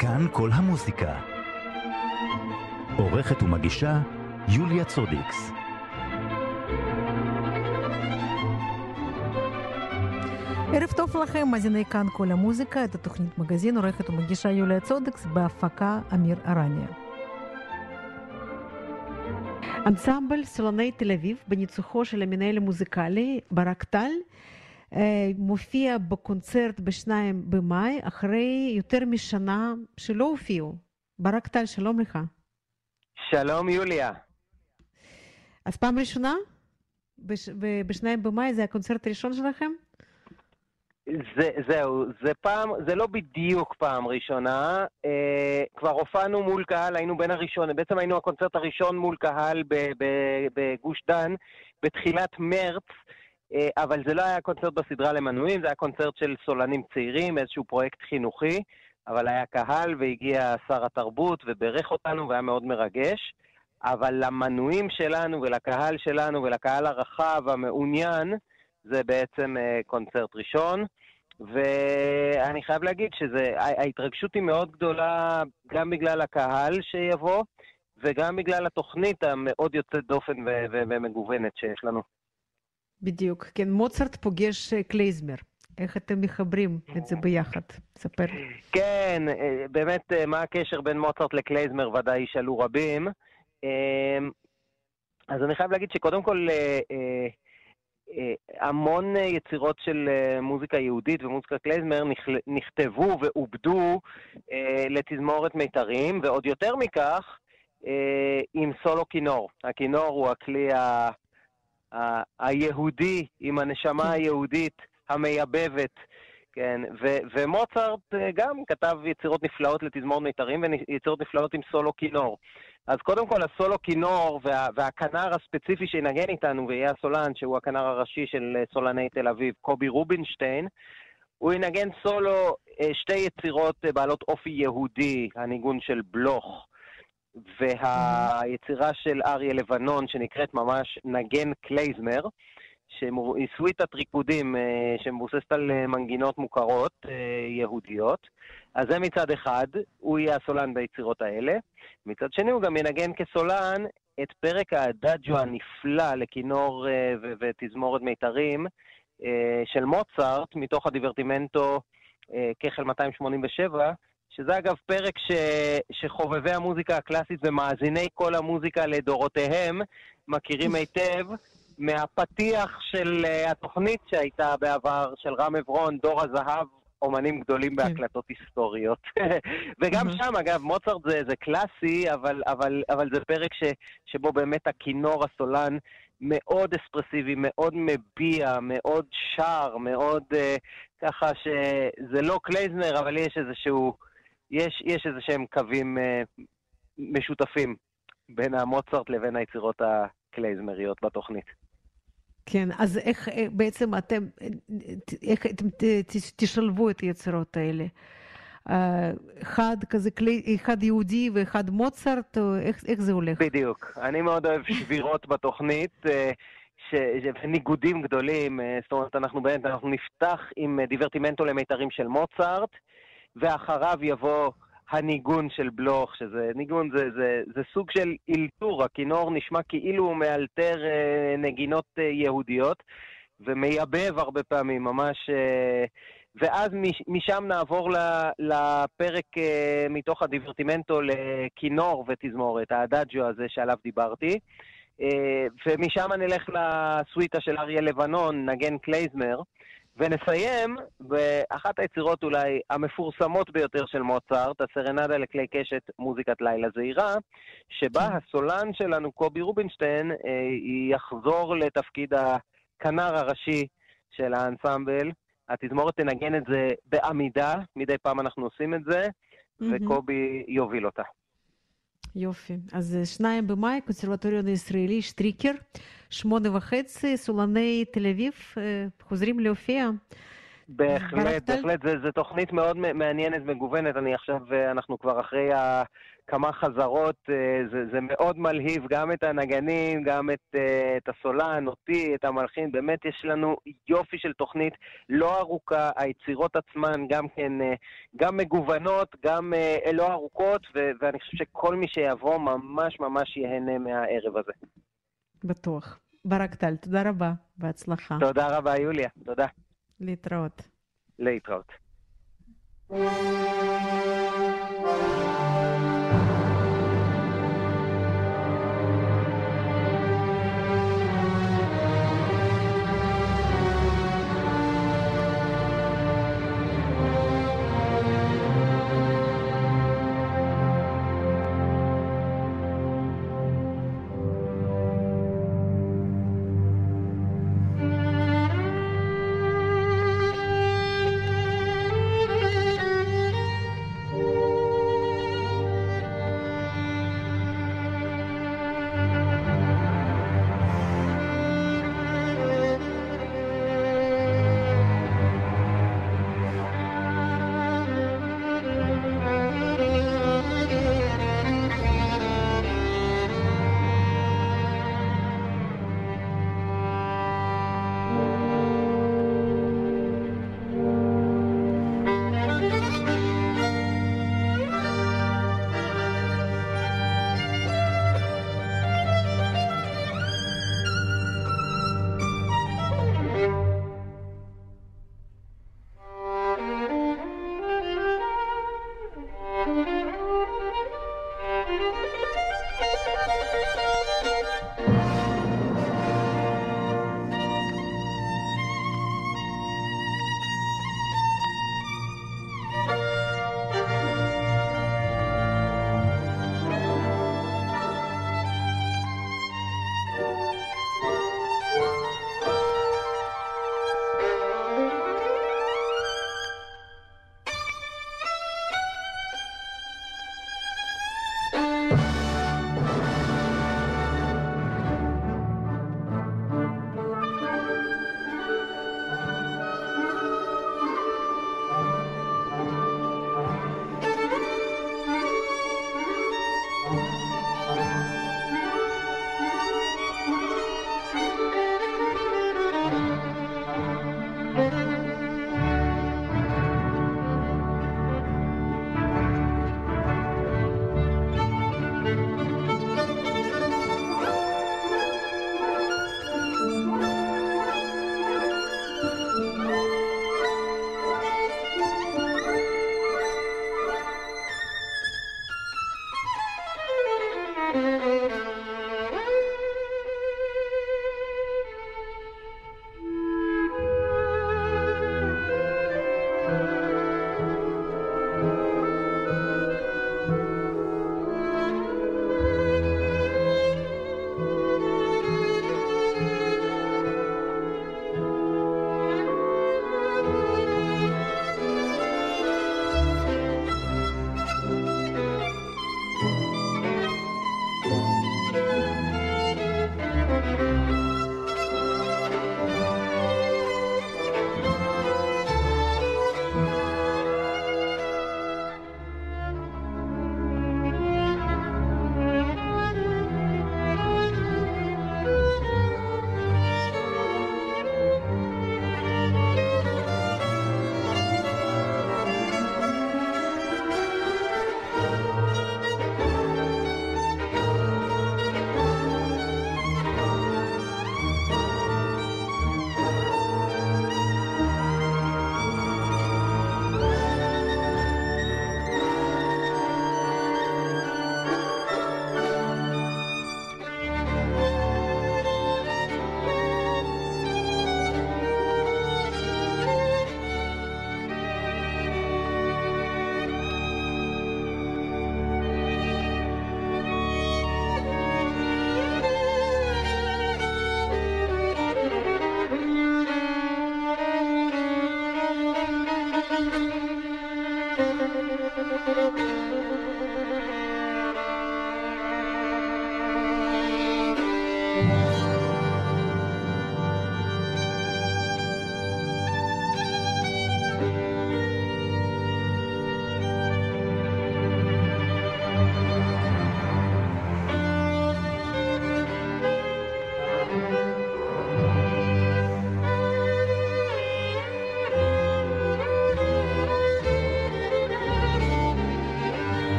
כאן כל המוזיקה. עורכת ומגישה יוליה צודיקס. ערב טוב לכם, מאזיני כאן כל המוזיקה, את התוכנית מגזין, עורכת ומגישה יוליה צודקס, בהפקה אמיר ארניה. אנסמבל סולני תל אביב, בניצוחו של המנהל המוזיקלי ברק טל, מופיע בקונצרט בשניים במאי, אחרי יותר משנה שלא הופיעו. ברק טל, שלום לך. שלום יוליה. אז פעם ראשונה? בש, בשניים במאי זה הקונצרט הראשון שלכם? זה, זהו, זה פעם, זה לא בדיוק פעם ראשונה. אה, כבר הופענו מול קהל, היינו בין הראשון, בעצם היינו הקונצרט הראשון מול קהל בגוש דן בתחילת מרץ. אה, אבל זה לא היה קונצרט בסדרה למנויים, זה היה קונצרט של סולנים צעירים, איזשהו פרויקט חינוכי, אבל היה קהל והגיע שר התרבות וברך אותנו והיה מאוד מרגש. אבל למנויים שלנו ולקהל שלנו ולקהל הרחב המעוניין, זה בעצם אה, קונצרט ראשון. ואני חייב להגיד שההתרגשות היא מאוד גדולה גם בגלל הקהל שיבוא, וגם בגלל התוכנית המאוד יוצאת דופן ומגוונת שיש לנו. בדיוק, כן, מוצרט פוגש קלייזמר. איך אתם מחברים את זה ביחד? ספר. כן, באמת, מה הקשר בין מוצרט לקלייזמר ודאי ישאלו רבים. אז אני חייב להגיד שקודם כל, המון יצירות של מוזיקה יהודית ומוזיקה קלייזמר נכתבו ועובדו לתזמורת מיתרים, ועוד יותר מכך, עם סולו כינור. הכינור הוא הכלי ה... היהודי, עם הנשמה היהודית המייבבת, כן, ו- ומוצרט גם כתב יצירות נפלאות לתזמור מיתרים ויצירות נפלאות עם סולו כינור. אז קודם כל הסולו כינור וה- והכנר הספציפי שינגן איתנו ויהיה הסולן, שהוא הכנר הראשי של סולני תל אביב, קובי רובינשטיין, הוא ינגן סולו שתי יצירות בעלות אופי יהודי, הניגון של בלוך. והיצירה של אריה לבנון, שנקראת ממש נגן קלייזמר, שהיא סוויטת ריקודים שמבוססת על מנגינות מוכרות יהודיות. אז זה מצד אחד, הוא יהיה הסולן ביצירות האלה. מצד שני, הוא גם ינגן כסולן את פרק האדאג'ו הנפלא לכינור ותזמורת מיתרים של מוצרט, מתוך הדיברטימנטו כחל 287, שזה אגב פרק ש... שחובבי המוזיקה הקלאסית ומאזיני כל המוזיקה לדורותיהם מכירים היטב מהפתיח של התוכנית שהייתה בעבר של רם עברון, דור הזהב, אומנים גדולים בהקלטות היסטוריות. וגם שם, אגב, מוצרט זה, זה קלאסי, אבל, אבל, אבל זה פרק ש... שבו באמת הכינור הסולן מאוד אספרסיבי, מאוד מביע, מאוד שר, מאוד uh, ככה שזה לא קלייזנר, אבל יש איזשהו... יש, יש איזה שהם קווים אה, משותפים בין המוצרט לבין היצירות הקלייזמריות בתוכנית. כן, אז איך בעצם אתם, איך אתם תשלבו את היצירות האלה? אחד כזה, אחד יהודי ואחד מוצרט, איך, איך זה הולך? בדיוק. אני מאוד אוהב שבירות בתוכנית. ש... ניגודים גדולים, זאת אומרת, אנחנו באמת, אנחנו נפתח עם דיברטימנטו למיתרים של מוצרט, ואחריו יבוא הניגון של בלוך, שזה ניגון, זה, זה, זה סוג של אילתור, הכינור נשמע כאילו הוא מאלתר אה, נגינות אה, יהודיות, ומייבב הרבה פעמים, ממש... אה, ואז משם נעבור לפרק אה, מתוך הדיברטימנטו לכינור ותזמורת, האדאג'ו הזה שעליו דיברתי. אה, ומשם נלך לסוויטה של אריה לבנון, נגן קלייזמר. ונסיים באחת היצירות אולי המפורסמות ביותר של מוצרט, הסרנדה לכלי קשת מוזיקת לילה זעירה, שבה הסולן שלנו, קובי רובינשטיין, יחזור לתפקיד הכנר הראשי של האנסמבל. התזמורת תנגן את זה בעמידה, מדי פעם אנחנו עושים את זה, וקובי יוביל אותה. יופי. אז שניים במאי, קונסרבטוריון הישראלי, שטריקר, שמונה וחצי, סולני תל אביב חוזרים להופיע. בהחלט? בהחלט, זו תוכנית מאוד מעניינת, מגוונת. אני עכשיו, אה, אנחנו כבר אחרי ה... כמה חזרות, אה, זה, זה מאוד מלהיב גם את הנגנים, גם את, אה, את הסולן, אותי, את המלחין. באמת יש לנו יופי של תוכנית לא ארוכה, היצירות עצמן גם כן, גם מגוונות, גם לא ארוכות, ו- ואני חושב שכל מי שיבוא ממש ממש ייהנה מהערב הזה. בטוח. ברק טל, תודה רבה, בהצלחה. תודה רבה, יוליה. תודה. להתראות. להתראות.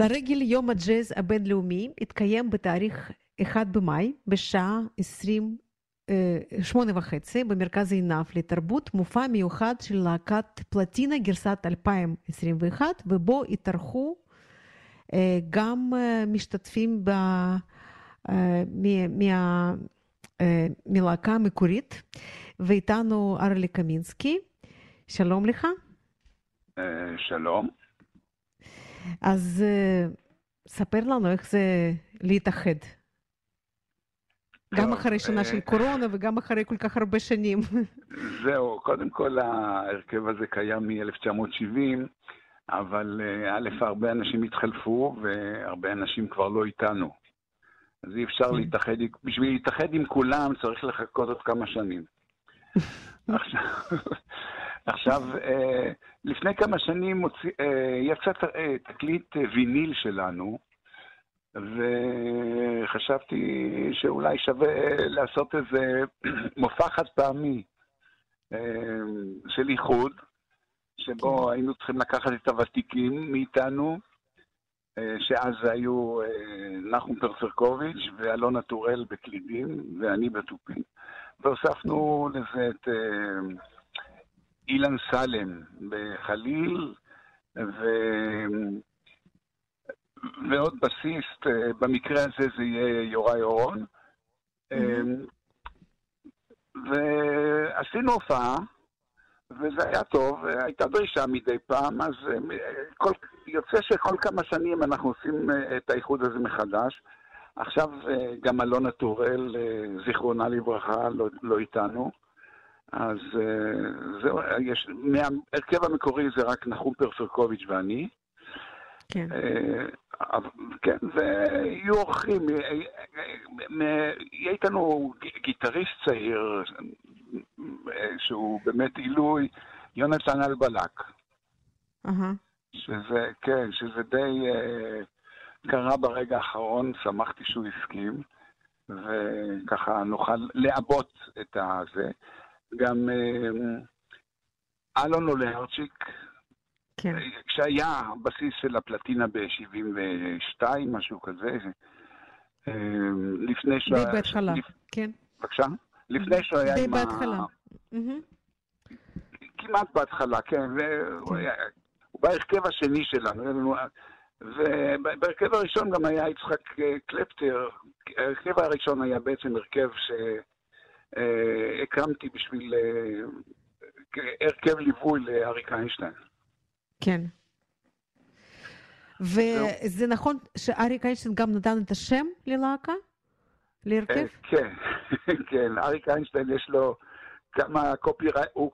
לרגל יום הג'אז הבינלאומי התקיים בתאריך 1 במאי בשעה 20, שמונה וחצי במרכז עינב לתרבות מופע מיוחד של להקת פלטינה גרסת 2021 ובו התארחו גם משתתפים ב... מה... מלהקה המקורית ואיתנו ארלי קמינסקי, שלום לך. שלום. אז ספר לנו איך זה להתאחד. גם אחרי שנה של קורונה וגם אחרי כל כך הרבה שנים. זהו, קודם כל ההרכב הזה קיים מ-1970, אבל א', הרבה אנשים התחלפו והרבה אנשים כבר לא איתנו. אז אי אפשר להתאחד, בשביל להתאחד עם כולם צריך לחכות עוד כמה שנים. עכשיו, לפני כמה שנים יצא תקליט ויניל שלנו, וחשבתי שאולי שווה לעשות איזה מופע חד פעמי של איחוד, שבו היינו צריכים לקחת את הוותיקים מאיתנו, שאז היו נחום פרסרקוביץ' ואלונה טורל בקלידים, ואני בתופים. והוספנו לזה את אילן סלם בחליל, ו... ועוד בסיסט, במקרה הזה זה יהיה יוראי אורון. ועשינו הופעה, וזה היה טוב, הייתה דרישה מדי פעם, אז כל, יוצא שכל כמה שנים אנחנו עושים את האיחוד הזה מחדש. עכשיו גם אלונה טוראל, זיכרונה לברכה, לא, לא איתנו. אז זהו, יש, מההרכב המקורי זה רק נחום פרסרקוביץ' ואני. כן. כן, ויהיו אורחים. יהיה איתנו גיטריסט צעיר, שהוא באמת עילוי, יונתן אלבלק. שזה, כן, שזה די קרה ברגע האחרון, שמחתי שהוא הסכים, וככה נוכל לעבות את הזה. גם אלון אולרצ'יק, כן. כשהיה בסיס של הפלטינה ב-72, משהו כזה, לפני שהוא... די בהתחלה, לפ... כן. בבקשה? לפני שהוא היה די עם בהתחלה. ה... כמעט בהתחלה, כן. הוא בהרכב השני שלנו. ובהרכב הראשון גם היה יצחק קלפטר. ההרכב הראשון היה בעצם הרכב שהקמתי בשביל... הרכב ליווי לאריק איינשטיין. כן. וזה נכון שאריק איינשטיין גם נתן את השם ללהקה? להרכב? כן, כן. אריק איינשטיין יש לו כמה קופירייטר, הוא,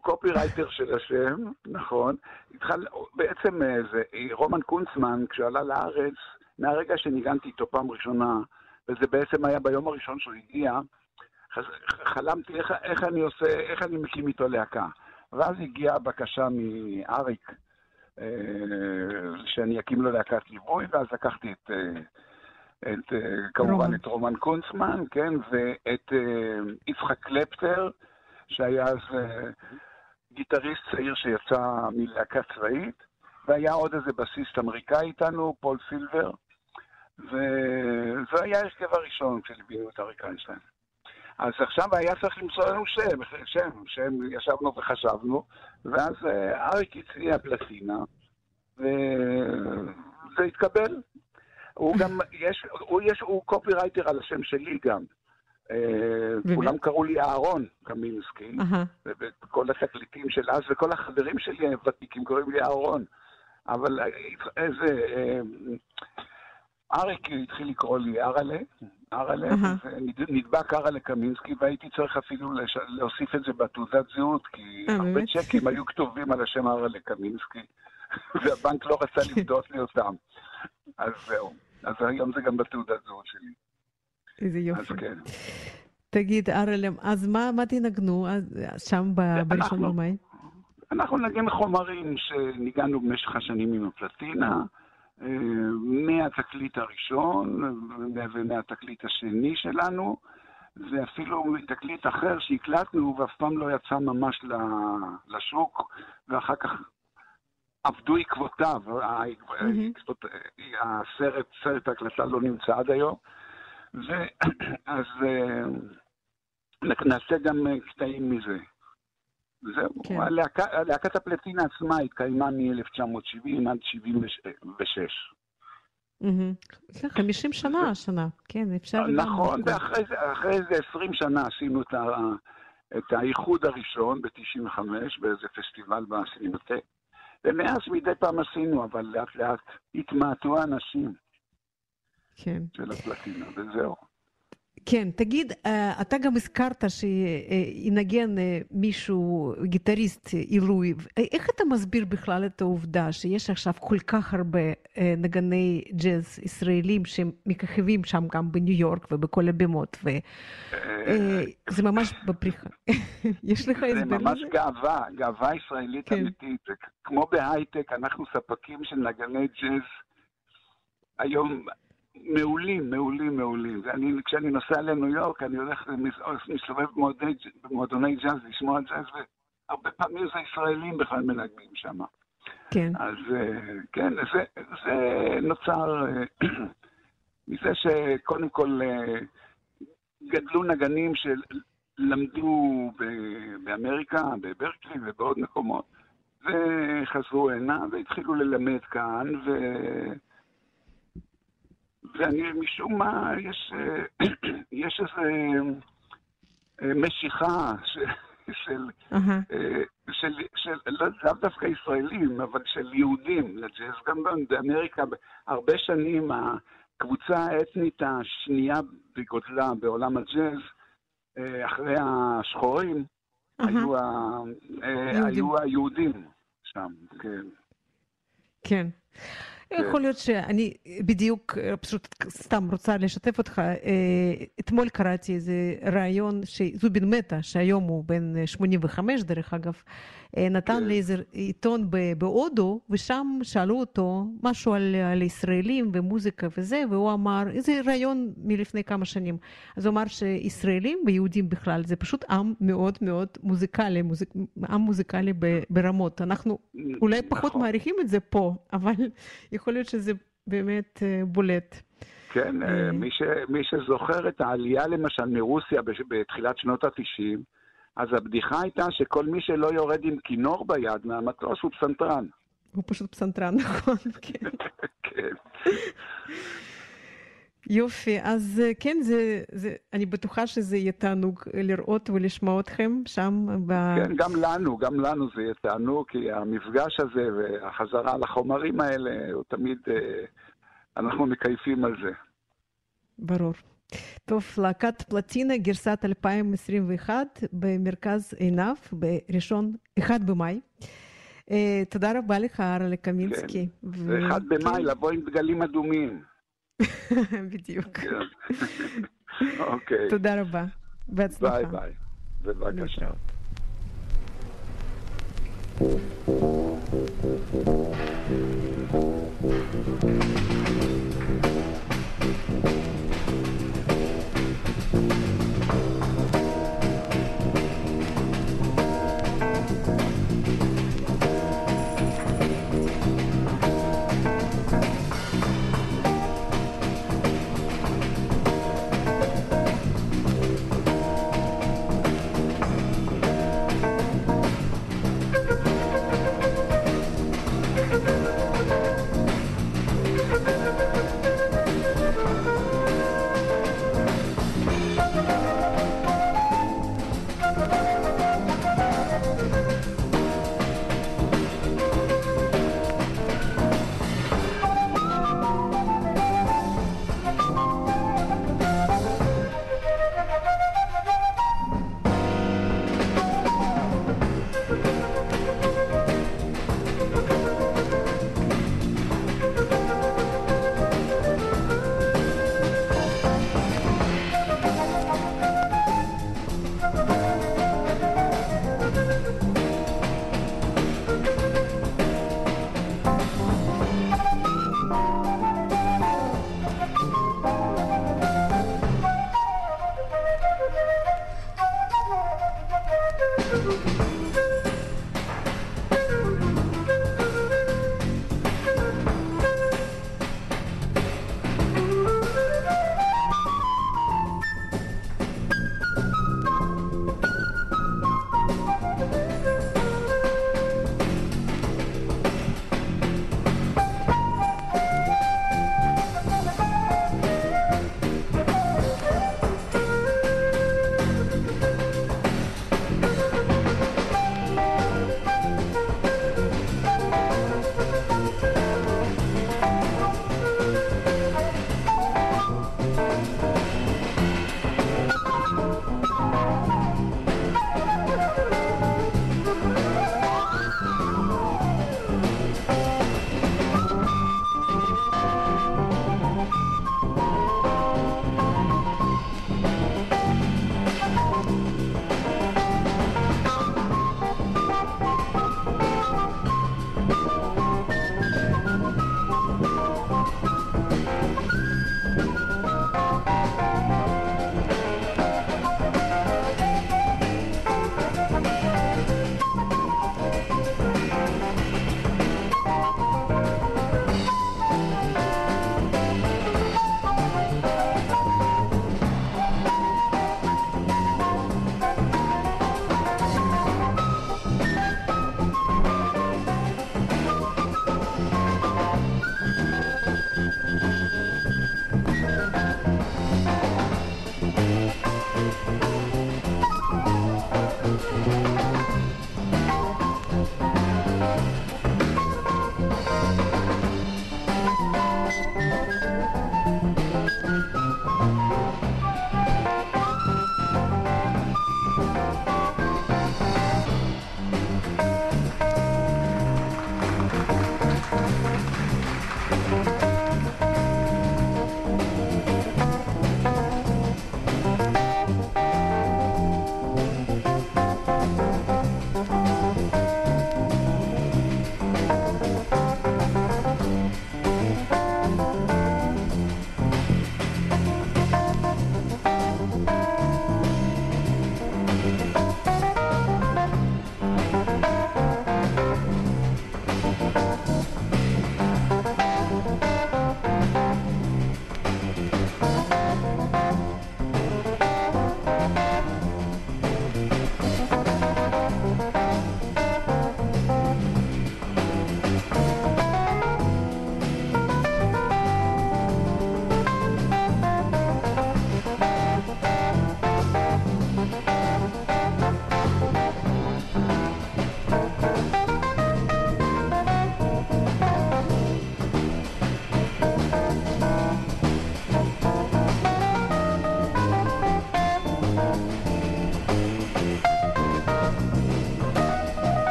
קופירייטר של השם, נכון. התחל, בעצם זה, רומן קונצמן, כשהוא עלה לארץ, מהרגע שניגנתי איתו פעם ראשונה, וזה בעצם היה ביום הראשון שהוא הגיע, חלמתי איך, איך אני עושה, איך אני מקים איתו להקה. ואז הגיעה הבקשה מאריק, שאני אקים לו להקת ליווי, ואז לקחתי את, את כמובן רומן. את רומן קונצמן, כן, ואת יצחק קלפטר, שהיה אז גיטריסט צעיר שיצא מלהקה צבאית, והיה עוד איזה בסיסט אמריקאי איתנו, פול סילבר, וזה היה ההרכב הראשון כשליווינו את אריק איינשטיין. אז עכשיו היה צריך למצוא לנו שם, שם, שם, ישבנו וחשבנו, ואז אריק הציע פלטינה, וזה התקבל. הוא גם, יש, הוא, יש, הוא קופירייטר על השם שלי גם. כולם קראו לי אהרון קמינסקי, וכל התקליטים של אז, וכל החברים שלי הוותיקים קוראים לי אהרון. אבל איזה... אריק התחיל לקרוא לי אראלה, אראלה, נדבק אראלה קמינסקי, והייתי צריך אפילו להוסיף את זה בתעודת זהות, כי הרבה צ'קים היו כתובים על השם אראלה קמינסקי, והבנק לא רצה לבדות לי אותם. אז זהו. אז היום זה גם בתעודת זהות שלי. איזה יופי. אז כן. תגיד, אראלם, אז מה, מה תנגנו שם בראשון במאי? אנחנו נגן חומרים שניגענו במשך השנים עם הפלטינה. מהתקליט הראשון ומהתקליט השני שלנו, ואפילו מתקליט אחר שהקלטנו ואף פעם לא יצא ממש לשוק, ואחר כך אבדו עקבותיו, הסרט, סרט ההקלטה לא נמצא עד היום, ואז אה, נעשה גם אה, קטעים מזה. זהו, כן. הלהקה- להקת הפלטינה עצמה התקיימה מ-1970 עד 76. מהמם. זה 50 שנה השנה, כן, אפשר. נכון. ואחרי זה, אחרי זה 20 שנה עשינו את, ה, את האיחוד הראשון ב-95 באיזה פסטיבל בסינמטק. ומאז מדי פעם עשינו, אבל לאט לאט התמעטו האנשים כן. של הפלטינה, וזהו. כן, תגיד, אה, אתה גם הזכרת שינגן אה, מישהו, גיטריסט עילוי. אה, איך אתה מסביר בכלל את העובדה שיש עכשיו כל כך הרבה נגני ג'אז ישראלים שמככבים שם גם בניו יורק ובכל הבימות, וזה ממש בפריחה. יש לך זה הסבר ממש לזה? גאווה, גאווה ישראלית כן. אמיתית. זה כמו בהייטק, אנחנו ספקים של נגני ג'אז היום מעולים, מעולים, מעולים. ואני, כשאני נוסע לניו יורק, אני הולך, ומס- מסתובב במועדוני, ג'אז, לשמוע ג'אז, והרבה פעמים זה ישראלים בכלל מנגנים שם. כן, אז אה, כן, זה, זה נוצר אה, מזה שקודם כל אה, גדלו נגנים שלמדו באמריקה, בברקלי ובעוד מקומות, וחזרו הנה והתחילו ללמד כאן, ו... ואני משום מה, יש, אה, יש איזו אה, משיכה ש, של... אהה, אה, של, של, לא, לאו דווקא ישראלים, אבל של יהודים לג'אז. גם באמריקה, הרבה שנים הקבוצה האתנית השנייה בגודלה בעולם הג'אז, אחרי השחורים, אהה. היו, ה- יהודים. היו היהודים שם, כן. כן. יכול להיות שאני בדיוק אה, פשוט סתם רוצה לשתף אותך. אה, אתמול קראתי איזה ראיון שזובין מטה, שהיום הוא בן אה, 85 דרך אגב, אה, נתן כן. לאיזה עיתון בהודו, ושם שאלו אותו משהו על, על ישראלים ומוזיקה וזה, והוא אמר, איזה ראיון מלפני כמה שנים. אז הוא אמר שישראלים ויהודים בכלל זה פשוט עם מאוד מאוד מוזיקלי, מוזיק, עם מוזיקלי ברמות. אנחנו אולי פחות נכון. מעריכים את זה פה, אבל יכול להיות שזה באמת אה, בולט. כן, אה. אה, מי, ש, מי שזוכר את העלייה למשל מרוסיה בתחילת שנות ה-90, אז הבדיחה הייתה שכל מי שלא יורד עם כינור ביד מהמטוס הוא פסנתרן. הוא פשוט פסנתרן, נכון? כן. כן. יופי, אז אה, כן, זה, זה, אני בטוחה שזה יהיה תענוג לראות ולשמוע אתכם שם. ב... כן, גם לנו, גם לנו זה יהיה תענוג, כי המפגש הזה והחזרה לחומרים האלה, הוא תמיד, אה, אנחנו מקייפים על זה. ברור. טוב, להקת פלטינה, גרסת 2021 במרכז עיניו, בראשון, 1 במאי. תודה רבה לך, ארלה קמינסקי. כן, 1 במאי, לבוא עם דגלים אדומים. בדיוק. אוקיי. תודה רבה. בהצלחה. ביי ביי. בבקשה.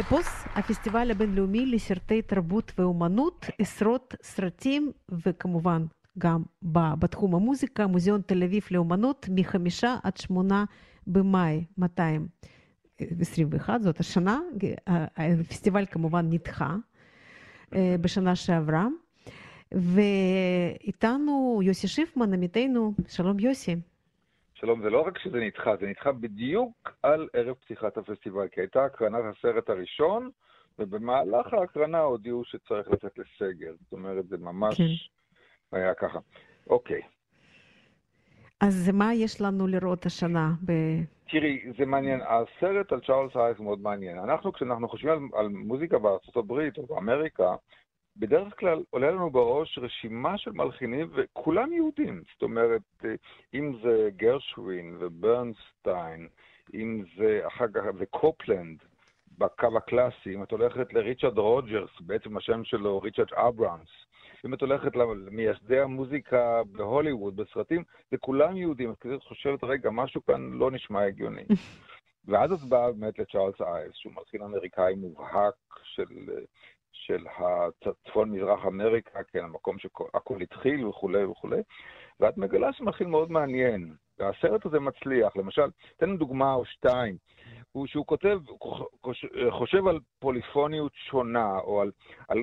אפוס, הפסטיבל הבינלאומי לסרטי תרבות ואומנות, עשרות סרטים, וכמובן גם בתחום המוזיקה, מוזיאון תל אביב לאומנות, מחמישה עד שמונה במאי 2021, זאת השנה. הפסטיבל כמובן נדחה בשנה שעברה. ואיתנו יוסי שיפמן, עמיתנו, שלום יוסי. שלום, זה לא רק שזה נדחה, זה נדחה בדיוק על ערב פתיחת הפסטיבל, כי הייתה הקרנת הסרט הראשון, ובמהלך ההקרנה הודיעו שצריך לצאת לסגר. זאת אומרת, זה ממש כן. היה ככה. אוקיי. אז מה יש לנו לראות השנה? ב... תראי, זה מעניין. הסרט על צ'ארלס הייס מאוד מעניין. אנחנו, כשאנחנו חושבים על, על מוזיקה בארצות הברית או באמריקה, בדרך כלל עולה לנו בראש רשימה של מלחינים, וכולם יהודים. זאת אומרת, אם זה גרשווין וברנסטיין, אם זה אחר כך, וקופלנד, בקו הקלאסי, אם את הולכת לריצ'רד רוג'רס, בעצם השם שלו ריצ'רד אברהמס, אם את הולכת למייסדי המוזיקה בהוליווד, בסרטים, זה כולם יהודים. את כזה חושבת, רגע, משהו כאן לא נשמע הגיוני. ואז את באה באמת לצ'ארלס אייבס, שהוא מלחין אמריקאי מובהק של של הצפון מזרח אמריקה, כן, המקום שהכל התחיל וכולי וכולי, ואת מגלה שמכיל מאוד מעניין. והסרט הזה מצליח. למשל, תן לנו דוגמה או שתיים. הוא שהוא כותב, חושב על פוליפוניות שונה, או על, על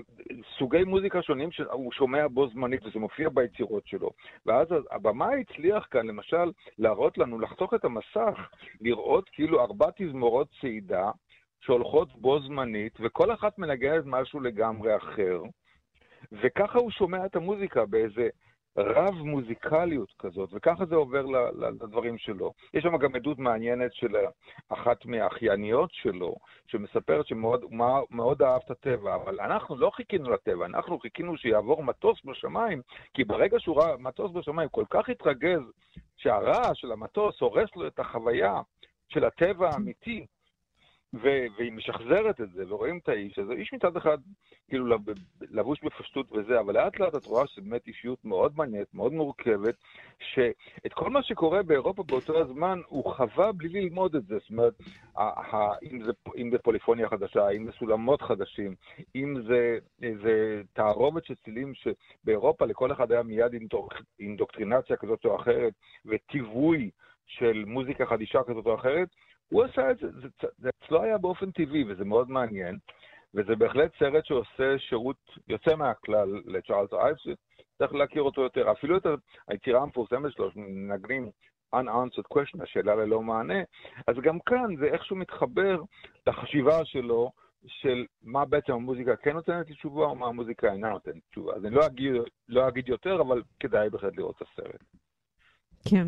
סוגי מוזיקה שונים שהוא שומע בו זמנית, וזה מופיע ביצירות שלו. ואז הבמאי הצליח כאן, למשל, להראות לנו, לחתוך את המסך, לראות כאילו ארבע תזמורות צעידה, שהולכות בו זמנית, וכל אחת מנגנת משהו לגמרי אחר, וככה הוא שומע את המוזיקה באיזה רב מוזיקליות כזאת, וככה זה עובר לדברים שלו. יש שם גם עדות מעניינת של אחת מהאחייניות שלו, שמספרת שמאוד מאוד אהב את הטבע, אבל אנחנו לא חיכינו לטבע, אנחנו חיכינו שיעבור מטוס בשמיים, כי ברגע שהוא ראה מטוס בשמיים, כל כך התרגז שהרעש של המטוס הורס לו את החוויה של הטבע האמיתי, ו- והיא משחזרת את זה, ורואים את האיש הזה, איש מצד אחד כאילו לבוש בפשטות וזה, אבל לאט לאט את רואה שזו באמת אישיות מאוד מעניינת, מאוד מורכבת, שאת כל מה שקורה באירופה באותו הזמן, הוא חווה בלי ללמוד את זה. זאת אומרת, אם זה, אם זה פוליפוניה חדשה, אם זה סולמות חדשים, אם זה איזה תערובת של צילים שבאירופה לכל אחד היה מיד אינדוקטרינציה כזאת או אחרת, וטיווי של מוזיקה חדישה כזאת או אחרת, הוא עשה את זה, זה, זה אצלו היה באופן טבעי, וזה מאוד מעניין, וזה בהחלט סרט שעושה שירות יוצא מהכלל לצ'ארלס אייבס, צריך להכיר אותו יותר. אפילו את היצירה המפורסמת שלו, שמנגנים unanswered question, השאלה ללא מענה, אז גם כאן זה איכשהו מתחבר לחשיבה שלו, של מה בעצם המוזיקה כן נותנת לי תשובה, או מה המוזיקה אינה נותנת תשובה. אז אני לא אגיד, לא אגיד יותר, אבל כדאי בהחלט לראות את הסרט. כן.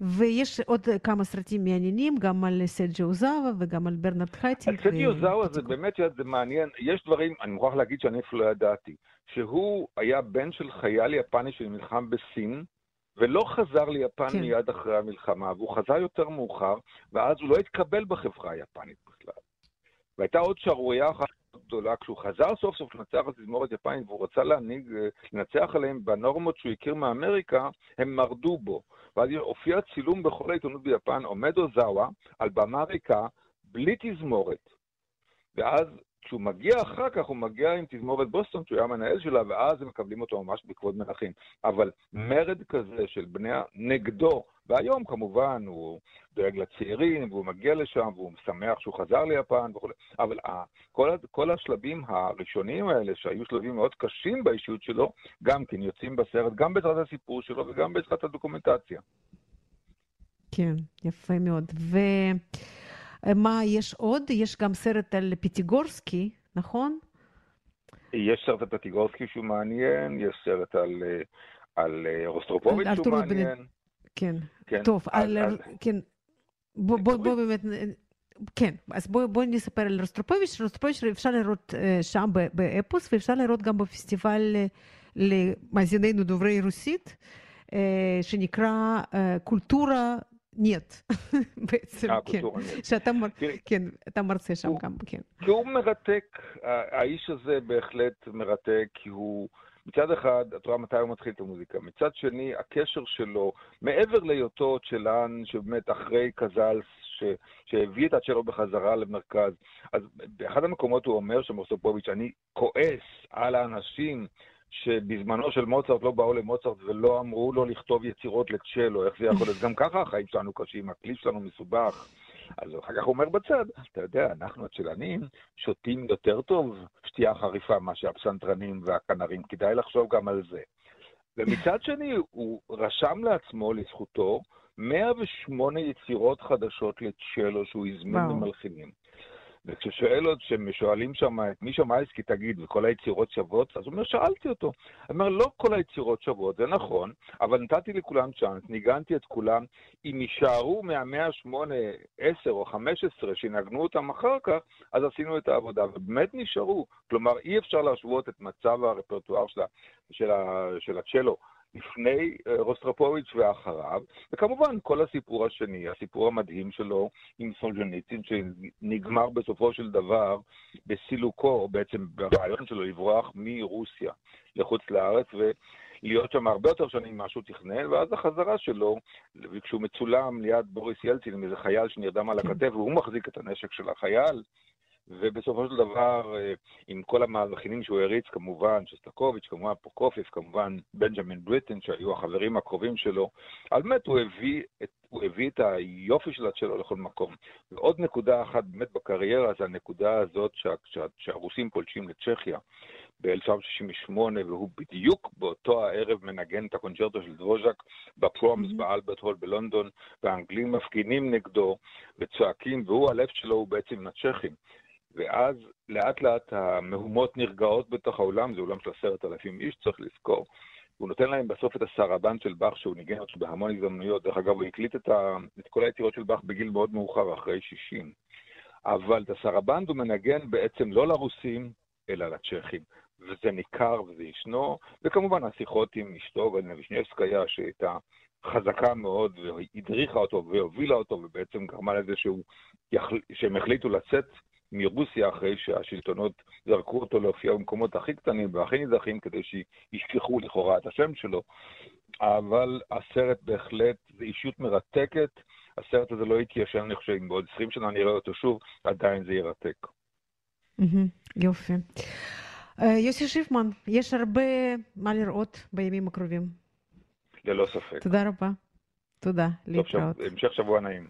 ויש עוד כמה סרטים מעניינים, גם על סרג'י אוזאווה וגם על ברנרד חייטינג. על סרג'י אוזאווה זה באמת, זה מעניין. יש דברים, אני מוכרח להגיד שאני אפילו לא ידעתי, שהוא היה בן של חייל יפני שנלחם בסין, ולא חזר ליפן כן. מיד אחרי המלחמה, והוא חזר יותר מאוחר, ואז הוא לא התקבל בחברה היפנית בכלל. והייתה עוד שערורייה אחת גדולה, כשהוא חזר סוף סוף לנצח על תזמורת יפנית והוא רצה להנהיג, לנצח עליהם בנורמות שהוא הכיר מאמריקה, הם מרדו בו. ואז הופיע צילום בכל העיתונות ביפן, עומד אוזאווה על במה ריקה, בלי תזמורת. ואז כשהוא מגיע אחר כך, הוא מגיע עם תזמורת בוסטון, שהוא היה המנהל שלה, ואז הם מקבלים אותו ממש בכבוד מלכים. אבל מרד כזה של בני נגדו, והיום כמובן הוא דואג לצעירים, והוא מגיע לשם, והוא שמח שהוא חזר ליפן וכו', אבל כל, כל השלבים הראשוניים האלה, שהיו שלבים מאוד קשים באישיות שלו, גם כן יוצאים בסרט, גם בעזרת הסיפור שלו וגם בעזרת הדוקומנטציה. כן, יפה מאוד. ומה יש עוד? יש גם סרט על פיטיגורסקי, נכון? יש סרט על פיטיגורסקי שהוא מעניין, יש סרט על, על רוסטרופוביץ' שהוא מעניין. כן, כן. טוב, על, על, כן, בוא, בוא, בוא באמת, כן, אז בואו בוא נספר על רוסטרופוביץ'. רוסטרופוביץ' אפשר לראות שם באפוס, ואפשר לראות גם בפסטיבל למאזיננו דוברי רוסית, שנקרא קולטורה night, בעצם, כן. שאתה כן, אתה מרצה שם גם, כן. כי הוא מרתק, האיש הזה בהחלט מרתק, כי הוא... מצד אחד, את רואה מתי הוא מתחיל את המוזיקה. מצד שני, הקשר שלו, מעבר להיותו צ'לן, שבאמת אחרי קזלס, ש, שהביא את הצ'לו בחזרה למרכז. אז באחד המקומות הוא אומר, שרוסטרופוביץ', אני כועס על האנשים שבזמנו של מוצרט לא באו למוצרט ולא אמרו לו לכתוב יצירות לצ'לו, איך זה יכול להיות? גם ככה החיים שלנו קשים, הכלי שלנו מסובך. אז אחר כך הוא אומר בצד, אתה יודע, אנחנו הצ'לנים שותים יותר טוב שתייה חריפה מאשר הפסנתרנים והכנרים, כדאי לחשוב גם על זה. ומצד שני, הוא רשם לעצמו, לזכותו, 108 יצירות חדשות לצ'לו שהוא הזמין למלחינים. וכששואל עוד, כששואלים שם את מישה מייסקי, תגיד, וכל היצירות שוות? אז הוא אומר, שאלתי אותו. הוא אומר, לא כל היצירות שוות, זה נכון, אבל נתתי לכולם צ'אנס, ניגנתי את כולם. אם יישארו מהמאה ה-8, 10 או 15 שינגנו אותם אחר כך, אז עשינו את העבודה, ובאמת נשארו. כלומר, אי אפשר להשוות את מצב הרפרטואר של, של, של הצ'לו לפני אה, רוסטרפוביץ' ואחריו, וכמובן כל הסיפור השני, הסיפור המדהים שלו עם סולג'ניצין, שנגמר בסופו של דבר בסילוקו, בעצם ברעיון שלו לברוח מרוסיה לחוץ לארץ, ולהיות שם הרבה יותר שנים ממה שהוא תכנן, ואז החזרה שלו, וכשהוא מצולם ליד בוריס ילצין עם איזה חייל שנרדם על הכתף, והוא מחזיק את הנשק של החייל, ובסופו של דבר, אה, עם כל המהלכינים שהוא הריץ, כמובן, שסטקוביץ', כמובן פרוקופיף, כמובן בנג'מין בריטן, שהיו החברים הקרובים שלו, על באמת הוא הביא את, הוא הביא את היופי של הצ'לו לכל מקום. ועוד נקודה אחת באמת בקריירה, זה הנקודה הזאת שה, שה, שהרוסים פולשים לצ'כיה. ב-1968, והוא בדיוק באותו הערב מנגן את הקונצ'רטו של דבוז'ק בפרומס mm-hmm. באלברט הול בלונדון, והאנגלים מפגינים נגדו וצועקים, והוא, הלב שלו הוא בעצם עם הצ'כים. ואז לאט לאט המהומות נרגעות בתוך האולם, זה אולם של עשרת אלפים איש, צריך לזכור. הוא נותן להם בסוף את הסרבן של באך, שהוא ניגן אותו בהמון הזדמנויות. דרך אגב, הוא הקליט את, ה... את כל היצירות של באך בגיל מאוד מאוחר, אחרי 60. אבל את הסרבנד הוא מנגן בעצם לא לרוסים, אלא לצ'כים. וזה ניכר וזה ישנו, וכמובן השיחות עם אשתו גלנה וישניאבסקיה, שהייתה חזקה מאוד, והדריכה אותו והובילה אותו, ובעצם גרמה לזה שהוא, שהם החליטו לצאת מרוסיה אחרי שהשלטונות זרקו אותו להופיע במקומות הכי קטנים והכי ניזכים כדי שישכחו לכאורה את השם שלו. אבל הסרט בהחלט זה אישות מרתקת. הסרט הזה לא יתיישן, אני חושב, אם בעוד 20 שנה נראה אותו שוב, עדיין זה ירתק. יופי. יוסי שיפמן, יש הרבה מה לראות בימים הקרובים. ללא ספק. תודה רבה. תודה, להתראות. המשך שבוע נעים.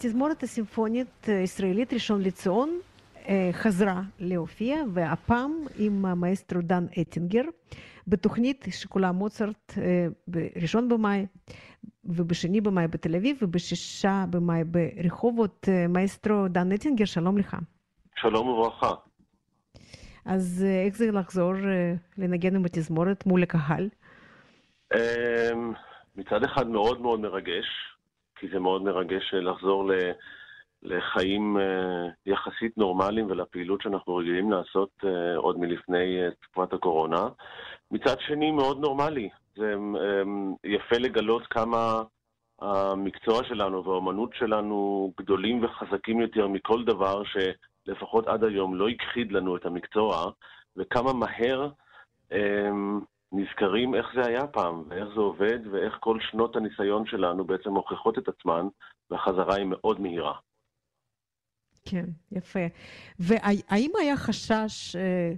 התזמורת הסימפונית הישראלית ראשון לציון חזרה להופיע, והפעם עם המאסטרו דן אטינגר, בתוכנית שכולה מוצרט בראשון במאי ובשני במאי בתל אביב ובשישה במאי ברחובות. מאסטרו דן אטינגר, שלום לך. שלום וברכה. אז איך זה לחזור לנגן עם התזמורת מול הקהל? מצד אחד מאוד מאוד מרגש, כי זה מאוד מרגש לחזור לחיים יחסית נורמליים ולפעילות שאנחנו רגילים לעשות עוד מלפני תקופת הקורונה. מצד שני, מאוד נורמלי. זה יפה לגלות כמה המקצוע שלנו והאומנות שלנו גדולים וחזקים יותר מכל דבר שלפחות עד היום לא הכחיד לנו את המקצוע, וכמה מהר נזכרים איך זה היה פעם, ואיך זה עובד, ואיך כל שנות הניסיון שלנו בעצם מוכיחות את עצמן, והחזרה היא מאוד מהירה. כן, יפה. והאם היה חשש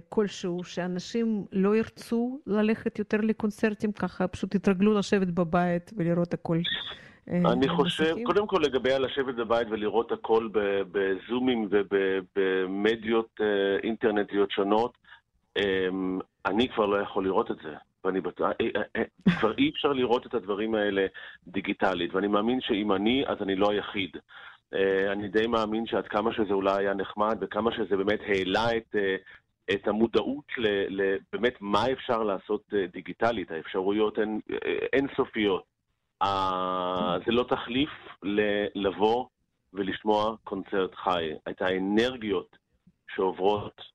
כלשהו שאנשים לא ירצו ללכת יותר לקונצרטים, ככה פשוט יתרגלו לשבת בבית ולראות הכל? אני חושב, קודם כל לגבי לשבת בבית ולראות הכל בזומים ובמדיות אינטרנטיות שונות, אני כבר לא יכול לראות את זה. ואני בטוח, כבר אי אפשר לראות את הדברים האלה דיגיטלית, ואני מאמין שאם אני, אז אני לא היחיד. אני די מאמין שעד כמה שזה אולי היה נחמד, וכמה שזה באמת העלה את, את המודעות לבאמת מה אפשר לעשות דיגיטלית, האפשרויות הן אינסופיות. זה לא תחליף לבוא ולשמוע קונצרט חי. את האנרגיות שעוברות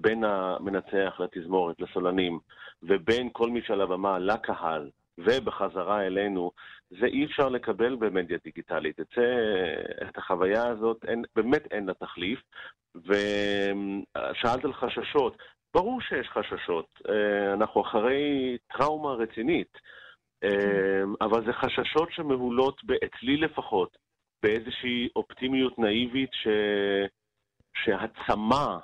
בין המנצח לתזמורת, לסולנים, ובין כל מי שעל הבמה לקהל, ובחזרה אלינו, זה אי אפשר לקבל במדיה דיגיטלית. את, זה, את החוויה הזאת, אין, באמת אין לה תחליף. ושאלת על חששות, ברור שיש חששות. אנחנו אחרי טראומה רצינית, אבל זה חששות שמהולות, אצלי לפחות, באיזושהי אופטימיות נאיבית ש... שהצמא.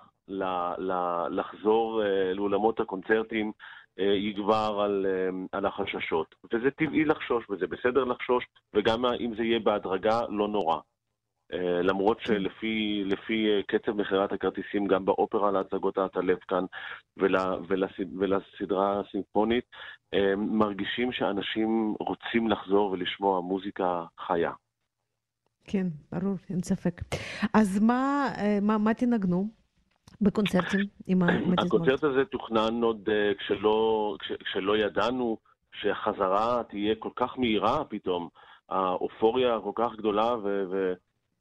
לחזור לאולמות הקונצרטים יגבר על, על החששות. וזה טבעי לחשוש, וזה בסדר לחשוש, וגם אם זה יהיה בהדרגה, לא נורא. למרות שלפי לפי קצב מכירת הכרטיסים גם באופרה להצגות העטלף כאן ול, ולס, ולסדרה הסימפונית, מרגישים שאנשים רוצים לחזור ולשמוע מוזיקה חיה. כן, ברור, אין ספק. אז מה, מה, מה תנגנו? בקונצרטים עם התזמורת. הקונצרט הזה תוכנן עוד uh, כשלא, כש, כשלא ידענו שהחזרה תהיה כל כך מהירה פתאום, האופוריה כל כך גדולה, ו, ו,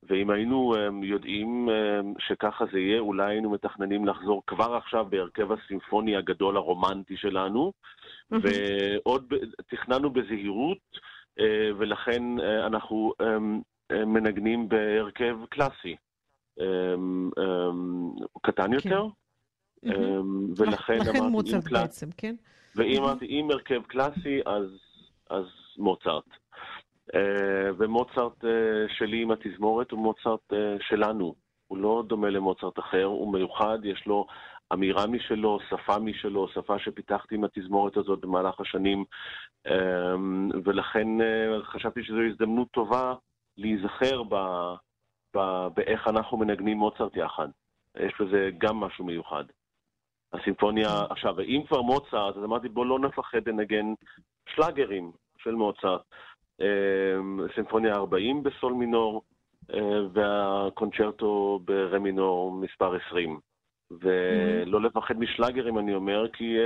ואם היינו um, יודעים um, שככה זה יהיה, אולי היינו מתכננים לחזור כבר עכשיו בהרכב הסימפוני הגדול הרומנטי שלנו, ועוד תכננו בזהירות, ולכן אנחנו מנגנים בהרכב קלאסי. קטן יותר, ולכן לכן מוצרט בעצם, כן? ואם אמרתי, אם הרכב קלאסי, אז מוצרט. ומוצרט שלי עם התזמורת הוא מוצרט שלנו. הוא לא דומה למוצרט אחר, הוא מיוחד, יש לו אמירה משלו, שפה משלו, שפה שפיתחתי עם התזמורת הזאת במהלך השנים, ולכן חשבתי שזו הזדמנות טובה להיזכר ב... באיך אנחנו מנגנים מוצרט יחד. יש בזה גם משהו מיוחד. הסימפוניה, עכשיו, אם כבר מוצרט, אז אמרתי בוא לא נפחד לנגן שלאגרים של מוצרט. סימפוניה 40 בסול מינור, והקונצ'רטו ברה מינור מספר 20. ולא לפחד משלאגרים, אני אומר, כי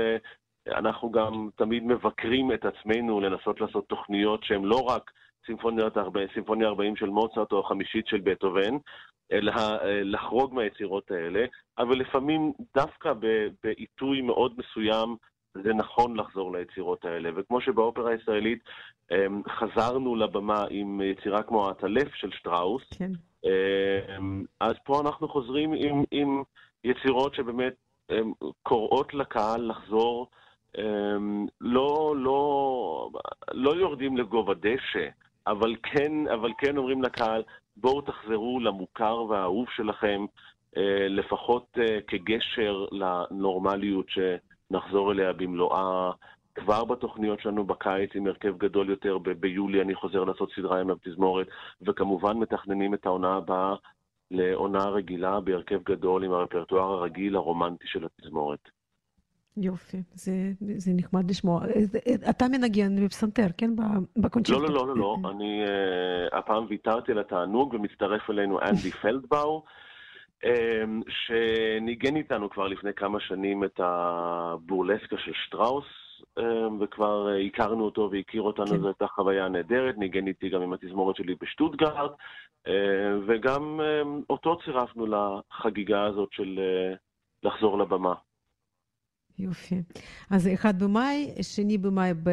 אנחנו גם תמיד מבקרים את עצמנו לנסות לעשות תוכניות שהן לא רק סימפוניה 40 של מוצרט או החמישית של בטהובן, אלא לחרוג מהיצירות האלה, אבל לפעמים דווקא בעיתוי מאוד מסוים זה נכון לחזור ליצירות האלה. וכמו שבאופרה הישראלית חזרנו לבמה עם יצירה כמו העטלף של שטראוס, כן. אז פה אנחנו חוזרים עם, עם יצירות שבאמת קוראות לקהל לחזור, לא, לא, לא יורדים לגובה דשא, אבל כן, אבל כן אומרים לקהל, בואו תחזרו למוכר והאהוב שלכם, אה, לפחות אה, כגשר לנורמליות שנחזור אליה במלואה כבר בתוכניות שלנו בקיץ עם הרכב גדול יותר, ב- ביולי אני חוזר לעשות סדרה עם התזמורת, וכמובן מתכננים את העונה הבאה לעונה רגילה בהרכב גדול עם הרפרטואר הרגיל הרומנטי של התזמורת. יופי, זה, זה נחמד לשמוע. אתה מנגן בפסנתר, כן? בקונצ'רטו. לא, לא, לא, לא, לא. אני uh, הפעם ויתרתי על התענוג ומצטרף אלינו אנדי פלדבאו, um, שניגן איתנו כבר לפני כמה שנים את הבורלסקה של שטראוס, um, וכבר uh, הכרנו אותו והכיר אותנו, כן. זו הייתה חוויה נהדרת. ניגן איתי גם עם התזמורת שלי בשטוטגרד, uh, וגם uh, אותו צירפנו לחגיגה הזאת של uh, לחזור לבמה. יופי. אז אחד במאי, שני במאי ב,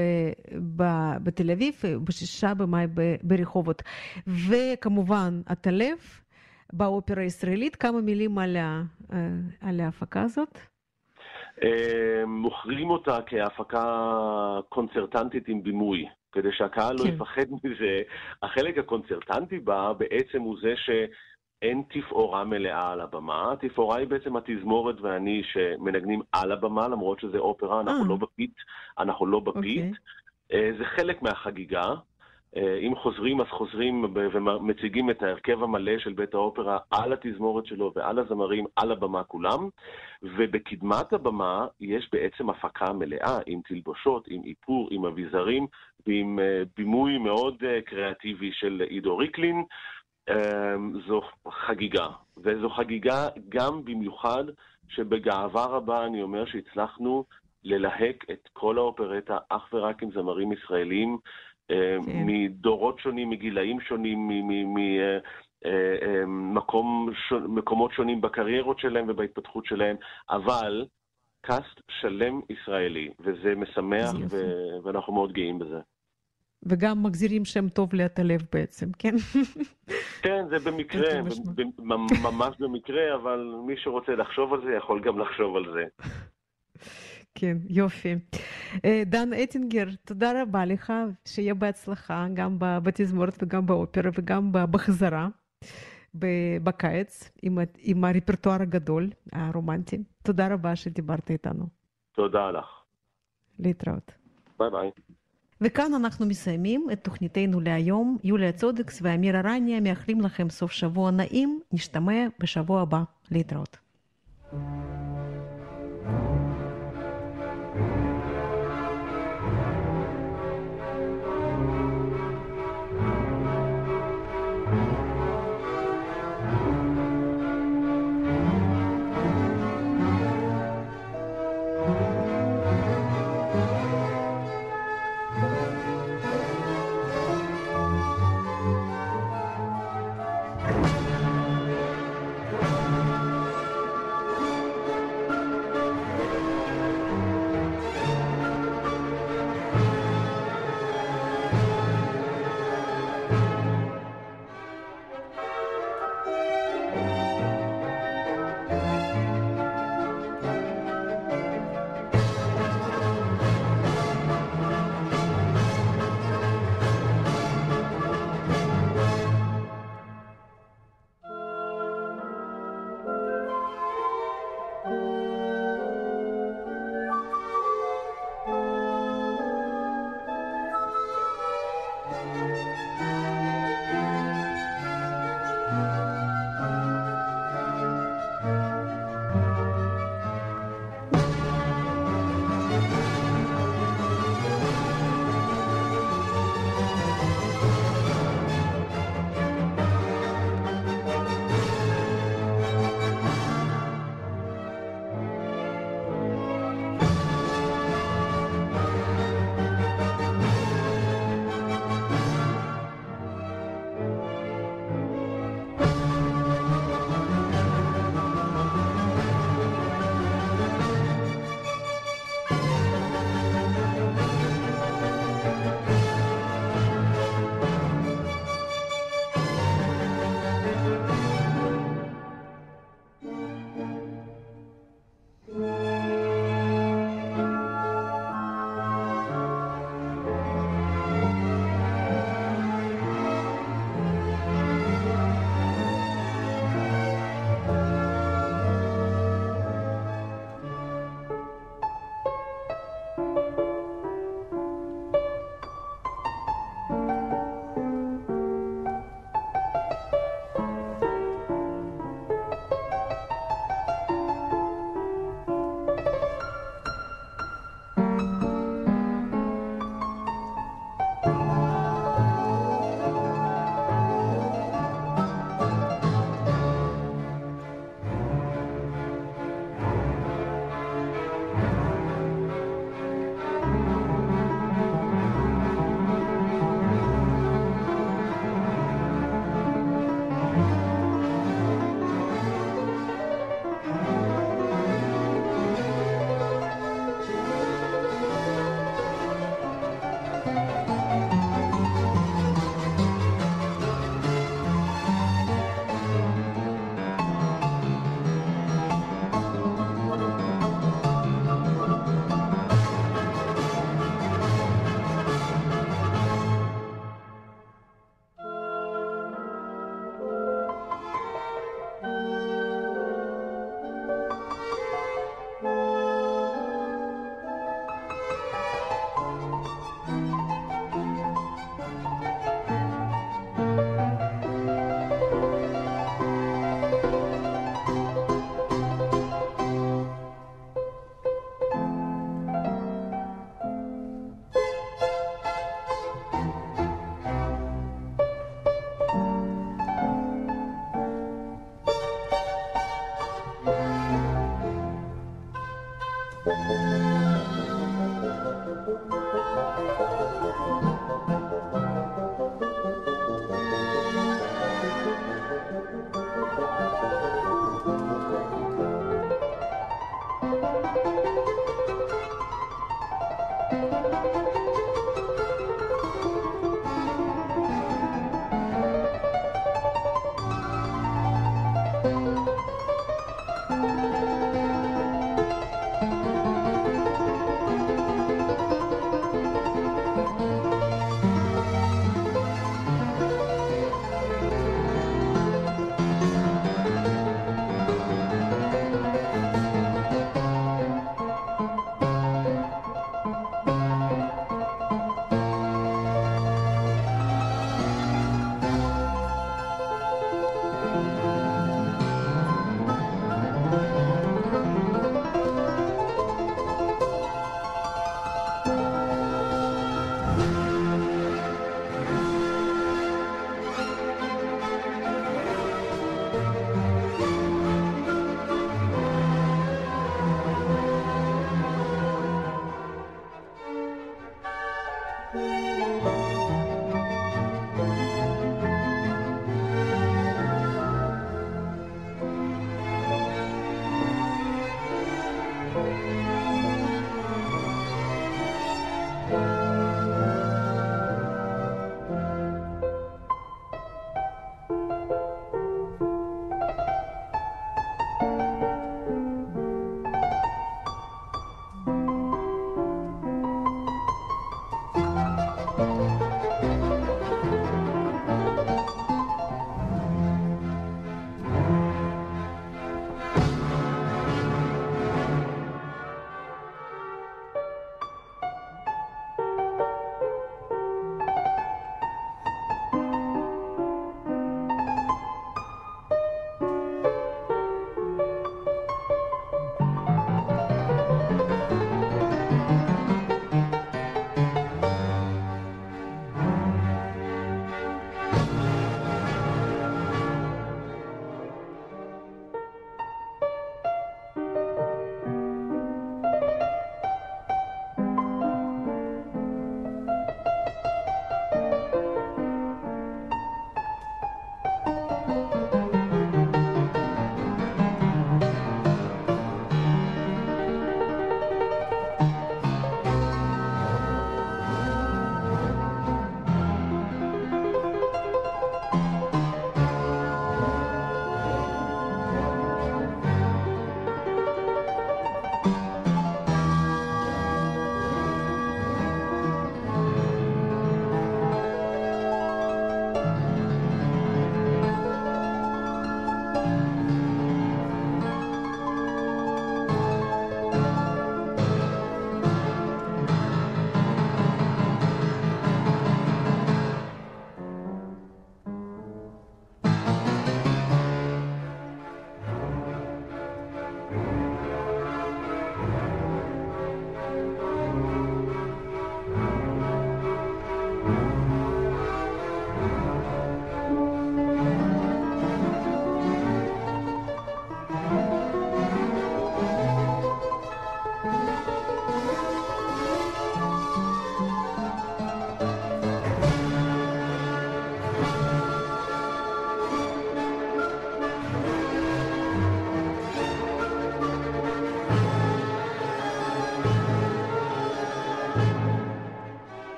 ב, בתל אביב, בשישה במאי ב, ברחובות. וכמובן, הטלף באופרה הישראלית. כמה מילים על, ה, על ההפקה הזאת? מוכרים אותה כהפקה קונצרטנטית עם בימוי. כדי שהקהל לא כן. לא יפחד מזה. החלק הקונצרטנטי בה בעצם הוא זה ש... אין תפאורה מלאה על הבמה, התפאורה היא בעצם התזמורת ואני שמנגנים על הבמה, למרות שזה אופרה, אנחנו אה. לא ב pit, אנחנו לא ב pit. Okay. אוקיי. זה חלק מהחגיגה. אה, אם חוזרים, אז חוזרים ומציגים את ההרכב המלא של בית האופרה על התזמורת שלו ועל הזמרים, על הבמה כולם. ובקדמת הבמה יש בעצם הפקה מלאה עם תלבושות, עם איפור, עם אביזרים ועם אה, בימוי מאוד קריאטיבי של עידו ריקלין. אמ, זו חגיגה, וזו חגיגה גם במיוחד שבגאווה רבה אני אומר שהצלחנו ללהק את כל האופרטה אך ורק עם זמרים ישראלים אמ, כן. מדורות שונים, מגילאים שונים, ממקומות אה, אה, שונים בקריירות שלהם ובהתפתחות שלהם, אבל קאסט שלם ישראלי, וזה משמח, ו- ואנחנו מאוד גאים בזה. וגם מחזירים שם טוב ליד הלב בעצם, כן? כן, זה במקרה, ממש במקרה, אבל מי שרוצה לחשוב על זה יכול גם לחשוב על זה. כן, יופי. אה, דן אטינגר, תודה רבה לך, שיהיה בהצלחה גם בתזמורת וגם באופרה וגם בחזרה בקיץ עם, עם הרפרטואר הגדול, הרומנטי. תודה רבה שדיברת איתנו. תודה לך. להתראות. ביי ביי. וכאן אנחנו מסיימים את תוכניתנו להיום. יוליה צודקס ואמיר ארניה מאחלים לכם סוף שבוע נעים. נשתמע בשבוע הבא. להתראות.